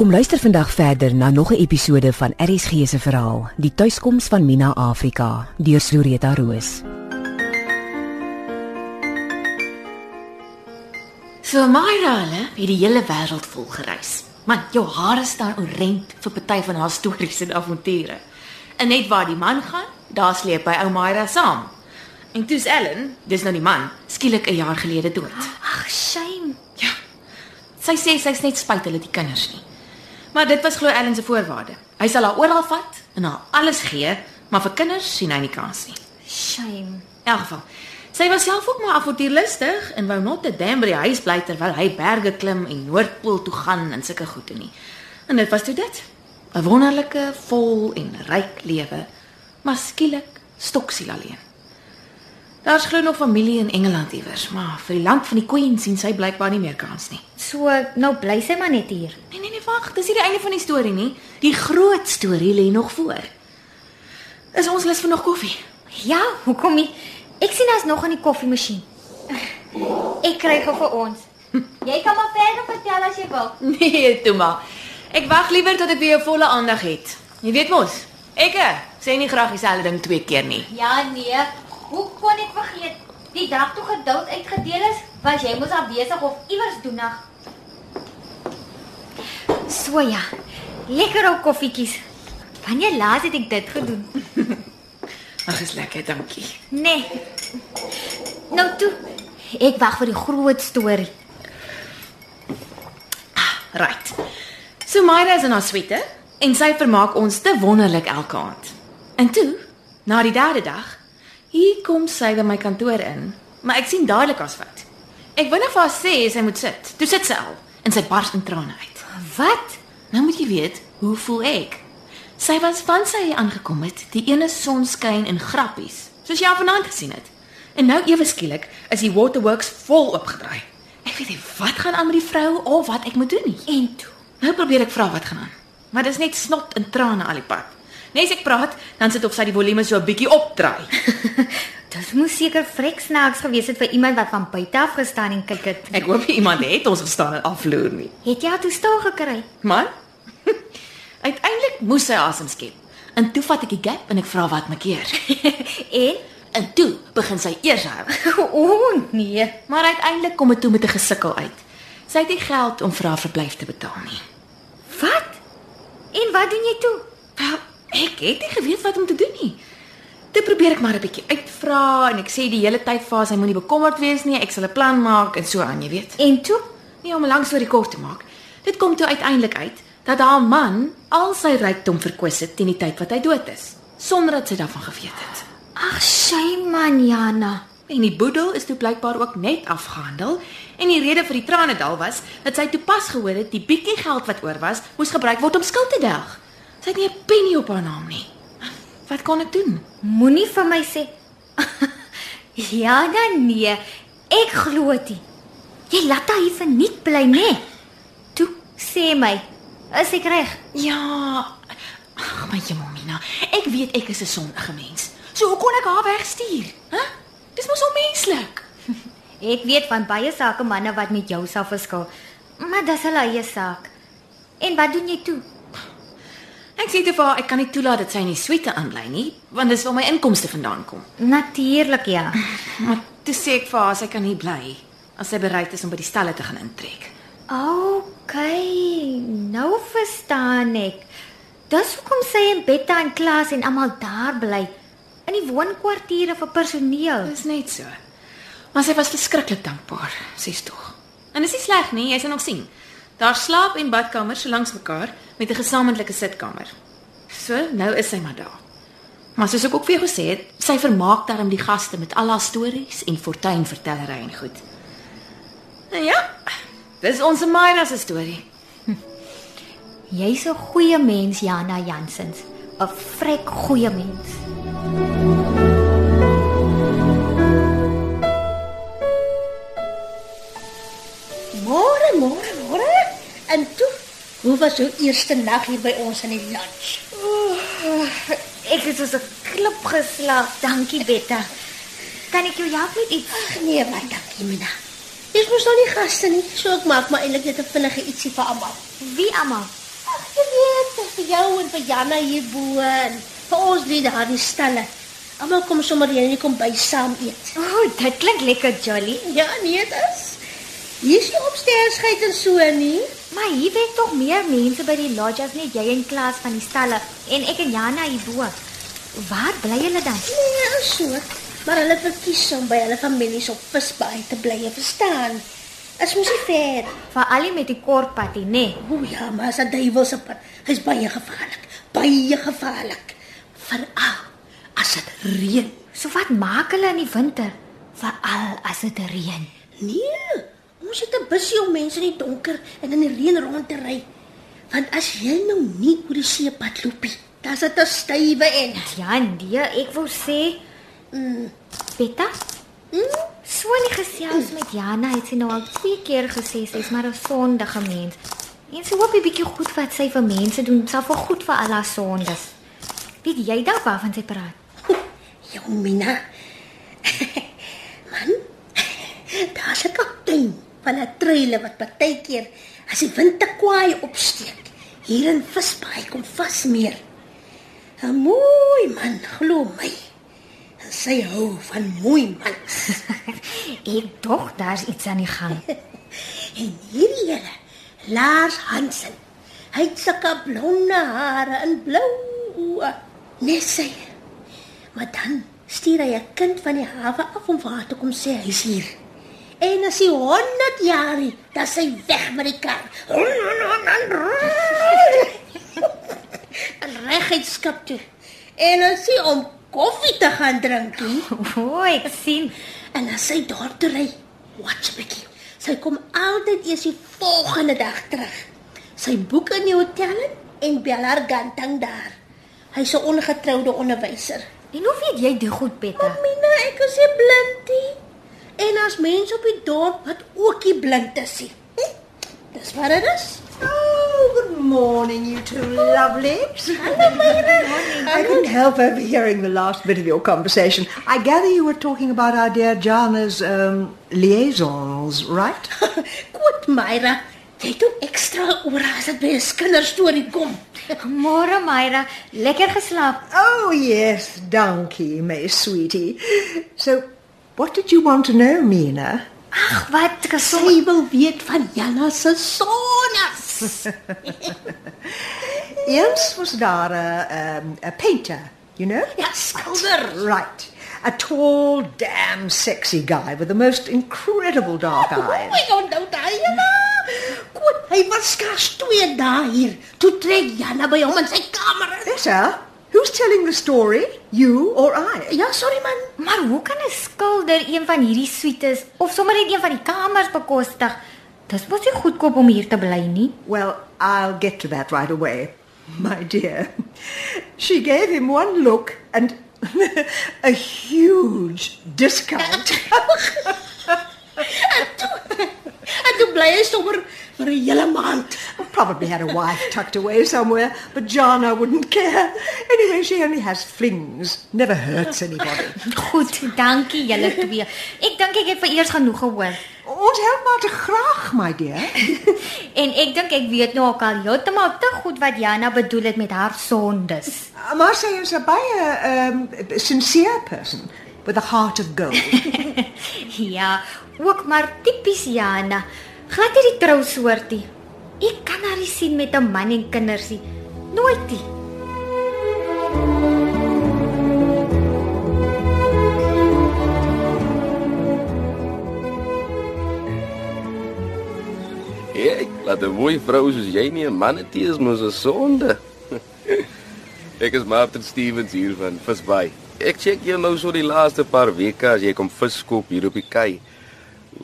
Kom luister vandag verder na nog 'n episode van RSG se verhaal, Die tuiskoms van Mina Afrika, deur Floretta Roos. So Myra, hulle het die hele wêreld vol gereis. Man, jou hare staan orent vir party van haar stories en avonture. En net waar die man gaan, daar sleep hy ou Myra saam. En toe's Ellen, dis nou die man, skielik 'n jaar gelede dood. Ag, shame. Ja. Sy sê sy's net spyt hulle die kinders nie. Maar dit was glo Ellen se voorwaarde. Hy sal haar oral vat en haar alles gee, maar vir kinders sien hy nie kans nie. Shame. In elk geval, sy was self ook maar avontuurlustig en wou net te dam by die huis bly terwyl hy berge klim en Noordpool toe gaan en sulke goede nie. En dit was toe dit. 'n Wonderlike, vol en ryk lewe, maar skielik stoksiel alleen. Daar's glo nog familie in Engeland iewers, maar vir die land van die Queen sien sy blykbaar nie meer kans nie. So nou bly sy maar net hier. Nee nee nee, wag, dis nie die einde van die storie nie. Die groot storie lê nog voor. Is ons lus vir nog koffie? Ja, hoekom nie? Ek sien daar's nog aan die koffiemasjien. Ek kry gou vir ons. Jy kan maar verder vertel as jy wil. Nee, toe maar. Ek wag liewer tot ek weer jou volle aandag het. Jy weet mos, ek sê nie graag dieselfde ding twee keer nie. Ja nee, hoe kon ek vergeet? Die dag toe geduld uitgedeel is, was jy mos afwesig of iewers doenig. So ja. Lekker ou koffietjies. Wanneer laas het ek dit gedoen? Ag, is lekker, dankie. Nee. Nou toe. Ek wag vir die groot storie. Right. So Myra is in haar suite en sy vermaak ons te wonderlik elke aand. En toe, na die derde dag, hier kom sy by my kantoor in, maar ek sien dadelik as wat. Ek wou net vir haar sê sy moet sit. Toe sit sy al en sy bars in trane uit. Wat? Nou moet jy weet, hoe voel ek? Sy was van sy aangekom het, die ene sonskyn en grappies, soos jy al vanaand gesien het. En nou ewe skielik is die waterworks vol opgedraai. Ek weet nie wat gaan aan met die vrou of wat ek moet doen nie. En toe. Nou probeer ek vra wat gaan aan. Maar dis net snot en trane al die pad. Net as ek praat, dan sit of sy die volume so 'n bietjie opdraai. Dit moes seker vrek snaaks gewees het vir iemand wat van buite af gestaan en kyk het. Ek hoop nie iemand het ons gestaan en afloer nie. Het jy haar toe stil gekry? Maar uiteindelik moes sy asem skep. En toe vat ek die gap en ek vra wat maak keer. en En toe begin sy eers huil. o nee. Maar uiteindelik kom dit toe met 'n gesukkel uit. Sy het nie geld om vir haar verblyf te betaal nie. Wat? En wat doen jy toe? Ek het nie geweet wat om te doen nie. Toe probeer ek maar 'n bietjie uitvra en ek sê die hele tyd vir haar sy moenie bekommerd wees nie, ek sal 'n plan maak en so aan, jy weet. En toe? Nie om 'n lang storie kort te maak. Dit kom toe uiteindelik uit dat haar man al sy rykdom verkwis het teen die tyd wat hy dood is, sonder dat sy daarvan geweet het. Ag, shame man, Jana. En die boedel is toe blykbaar ook net afgehandel en die rede vir die tranedal was dat sy toe pas gehoor het die bietjie geld wat oor was, moes gebruik word om skuld te delg. Sy het nie 'n penny op haar naam nie. Wat kon ek doen? Moenie vir my sê. Jana, nee. Ek glo dit. Jy laat haar hier verniet bly, nê? Nee. Toe, sê my. Is ek reg? Ja. Ag, my Jemina, ek weet ek is 'n sondige mens. So hoe kon ek haar wegstuur? Hæ? Huh? Dis mos onmenslik. Ek weet van baie sake manne wat met jou sal verskil. Maar dis hulle eie saak. En wat doen jy toe? Ek sê te vir haar ek kan nie toelaat dat sy in die suite aanbly nie, want dis waar my inkomste vandaan kom. Natuurlik ja. Maar toe sê ek vir haar sy kan hier bly as sy bereid is om by die stalle te gaan intrek. OK, nou verstaan ek. Dis hoekom sy en Betta en Klaas en almal daar bly in die woonkwartiere vir personeel. Dis net so. Maar sy was verskriklik dankbaar, sies tog. En dis nie sleg nie, jy sal nog sien. Daar slaap en badkamer so langs mekaar met 'n gesamentlike sitkamer. So, nou is sy maar daar. Maar soos ek ook vir jou gesê het, sy vermaak daarom die gaste met al haar stories en fortuinvertellery en goed. Nou ja, dis ons Myra se storie. Jy's 'n goeie mens, Jana Jansens. 'n Vrek goeie mens. Hoe was jou eerste nag hier by ons in die lunch? Ek het soos 'n klip geslaap. Dankie, Betta. Kan ek jou help met iets? Ag nee, wat dankie, Mina. Dis mos nou nie gaste nie, so ek maak maar eintlik net 'n vinnige ietsie vir almal. Wie almal? Ag, jy weet, vir jou en vir Janna hier bo en vir ons drie daar in die stalle. Almal kom sommer hier en kom by saam eet. O, oh, dit klink lekker jolly. Ja, nee, dit is. Hier is die opsteersheid en so nie. Maar hier werk tog meer mense by die lodge as net jy en Klaas van die stalle en ek en Jana hier bo. Waar bly julle dan? Nee, is so. Maar hulle verkies om by hulle families op Visbaai te bly, jy verstaan. Is mos nie fair. Veral nie met die kort padie, nee. O ja, maar as 'n duiwelse pad, hy's baie gevaarlik. Baie gevaarlik. Veral as dit reën. So wat maak hulle in die winter? Veral as dit reën. Nee, ons het 'n busie om mense in die donker en in die reën rond te ry. Want as jy nou nie oor die seepad loop nie, dan is dit 'n stywe en Ja, nee, ek wou sê, mm, Betta, mm, so in die gesels met Jana het sy nou al twee keer gesê sy's maar 'n sondige mens. En sy hoop 'n bietjie goed wat sy vir mense doen, sal vir goed vir al haar sondes. Weet jy dalk waarvan sy praat? jou Mina. Man, daar's 'n kaptein van 'n treile wat partykeer as die wind te kwaai opsteek, hier in Visbaai kom vasmeer. 'n Mooi man, glo my. En sy hou van mooi mans. Ek dog daar's iets aan die gang. En hierdie hele Lars Hansen. Hy het sulke blonde hare en blou oë. Net sy. Maar dan stuur hy 'n kind van die hawe af om vir haar te kom sê hy's hier. En as hy 100 jaar is, dan sy weg met die kar. En reguit skip toe. En as hy om koffie te gaan drink O, ek sien. En as sy daar toe ry, watch bietjie. Sy kom altyd eers die volgende dag terug. Sy boek in die hotel en bel haar gantang daar. Hy's 'n ongetroude onderwyser. En hoe weet jy dit goed, Betta? Mina, ek is nie blind nie. En as mense op die dorp wat ook nie blind is nie. Hm, Dis wat dit is. Oh, good morning, you two lovelies. I couldn't help overhearing the last bit of your conversation. I gather you were talking about our dear Jana's um, liaisons, right? Goed, Myra. Jy doen ekstra oor as dit by 'n kinderstorie kom. Môre, Myra, lekker geslaap. Oh, yes, donkey, my sweetie. So, what did you want to know, Mina? Ag, wat. Sy wil weet van Jana se sonnes. Eens was daar a, um, a painter, you know? Ja, skilder. Right. A tall, damn sexy guy with the most incredible dark Oh, eyes. my onthou daai Jana. Goed, hy was skaars 2 dae hier. Toe trek Jana by hom in sy kamer. in. Better? Who's telling the story? You or I? Ja, sorry man. Maar hoe kan 'n skilder een van hierdie suites of sommer net een van die kamers bekostig? Dis mos nie goedkoop om hier te bly nie. Well, I'll get to that right away. My dear, she gave him one look and a huge discount. En toe bly hy sommer vir 'n hele maand. Probably had a wife tucked away somewhere, but Jana wouldn't care. Anyway, she only has flings, never hurts anybody. Goed, dankie julle twee. Ek dink ek het vereers genoeg gehoor. Ons help maar te graag, my dear. En ek dink ek weet nou ook al heeltemal te goed wat Jana bedoel het met haar sondes. Maar sy is 'n baie um, sincere person with a heart of gold. Ja, ook maar tipies Jana. Glad nie die trousoortie. Ek kan haar nie sien met 'n man en kinders nie. Nooit nie. Ek laat 'n mooi vrou soos jy nie 'n man het nie, is mos 'n sonde. ek is Martin Stevens hier van Visbaai. Ek check jou nou so die laaste paar weke as jy kom vis koop hier op die kei.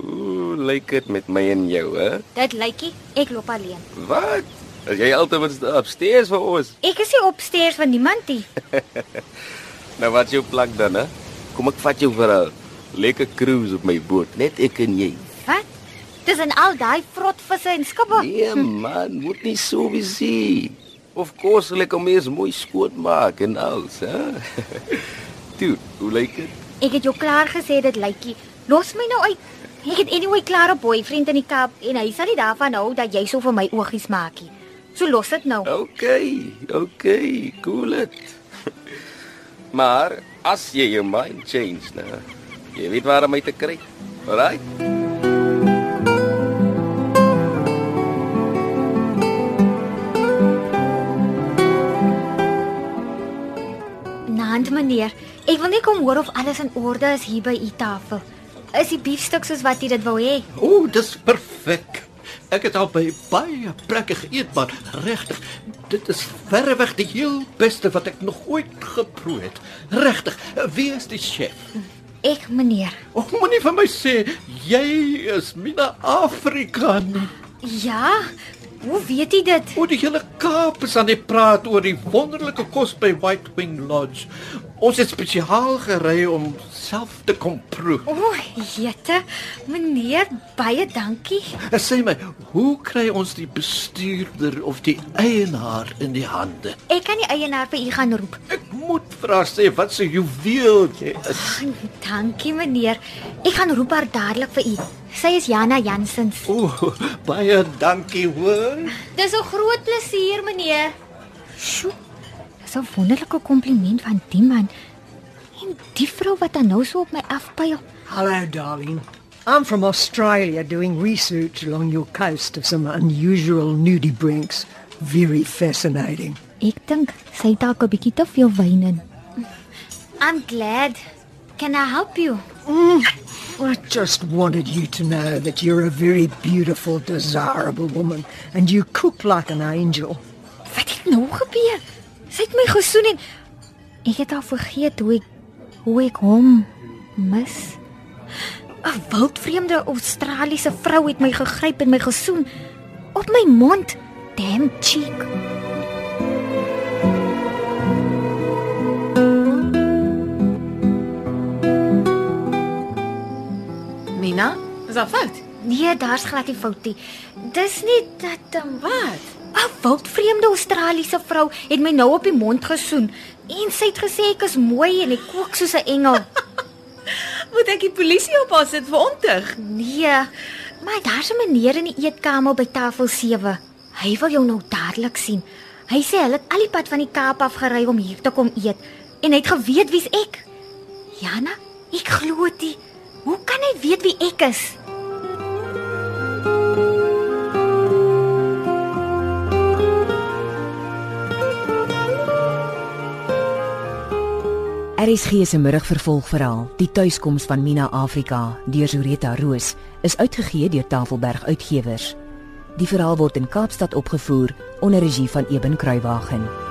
Ooh, lyk dit met my en jou, hè? Dit lykie, ek loop alleen. Wat? As jy altyd wat upstairs vir ons. Ek is nie opstairs van niemand nie. Nou wat jou plak dan, hè? Kom ek vat jou vir 'n lekker cruise op my boot, net ek en jy. Wat? Dis in al daai vrotvisse en skubbe. Nee man, moet nie so wees. Of course, ek hom eers mooi skoot maak en alles, hè? Toe, hoe lyk dit? Ek het jou klaar gesê dit lykie. Los my nou uit. Ek het anyway klaar 'n boyfriend in die Kaap en hy sal nie daarvan hou dat jy so vir my oogies maak nie. So los dit nou. Okay, okay, cool dit. maar as jy jou mind change, nou, jy weet waar om my te kry. Alraai. Naand meneer, ek wil net kom hoor of alles in orde is hier by u tafel. Is die biefstuk soos wat u dit wou hê? O, dis perfek. Ek het al by baie plekke geëet, maar regtig, dit is verreweg die heel beste wat ek nog ooit geproe het. Regtig, wie is die chef? Ek meneer. O, moenie vir my sê jy is Mina Afrika nie. Ja. Hoe weet u dit? O, die hele Kaap is aan die praat oor die wonderlike kos by White Wing Lodge. Ons het spesiaal gery om self te kom proe. O, jette. Meneer, baie dankie. Sê my, hoe kry ons die bestuurder of die eienaar in die hande? Ek kan die eienaar vir u gaan roep. Ek moet vra sê wat se juweel jy is. Dankie meneer. Ek gaan roep haar dadelik vir u. Sy is Jana Jansens. O, baie dankie hoor. Dis 'n groot plesier, meneer. Sjoe. 'n wonderlike kompliment van die man. En die vrou wat dan nou so op my afpyl. Hello, darling. I'm from Australia doing research along your coast of some unusual nudie brinks. Very fascinating. Ek dink sy het dalk 'n bietjie te veel wyn in. I'm glad. Can I help you? I just wanted you to know that you're a very beautiful, desirable woman and you cook like an angel. Wat het nou gebeur? Sy het my gesoen en ek het al vergeet hoe ek hoe ek hom mis. 'n Wildvreemde Australiese vrou het my gegryp en my gesoen op my mond. Damn cheek. Mina, is daar fout? Nee, daar's glad nie fout nie. Dis nie dat um, Wat? 'n wildvreemde Australiese vrou het my nou op die mond gesoen en sy het gesê ek is mooi en ek kook soos 'n engel. Moet ek die polisie op haar sit vir ontig? Nee, maar daar's 'n meneer in die eetkamer by tafel 7. Hy wil jou nou dadelik sien. Hy sê hulle het al die pad van die Kaap af gery om hier te kom eet en hy het geweet wie's ek. Jana, ek glo dit. Hoe kan hy weet wie ek is? RSG se middagvervolgverhaal, Die tuiskoms van Mina Afrika deur Zureta Roos, is uitgegee deur Tafelberg Uitgewers. Die verhaal word in Kaapstad opgevoer onder regie van Eben Kruiwagen.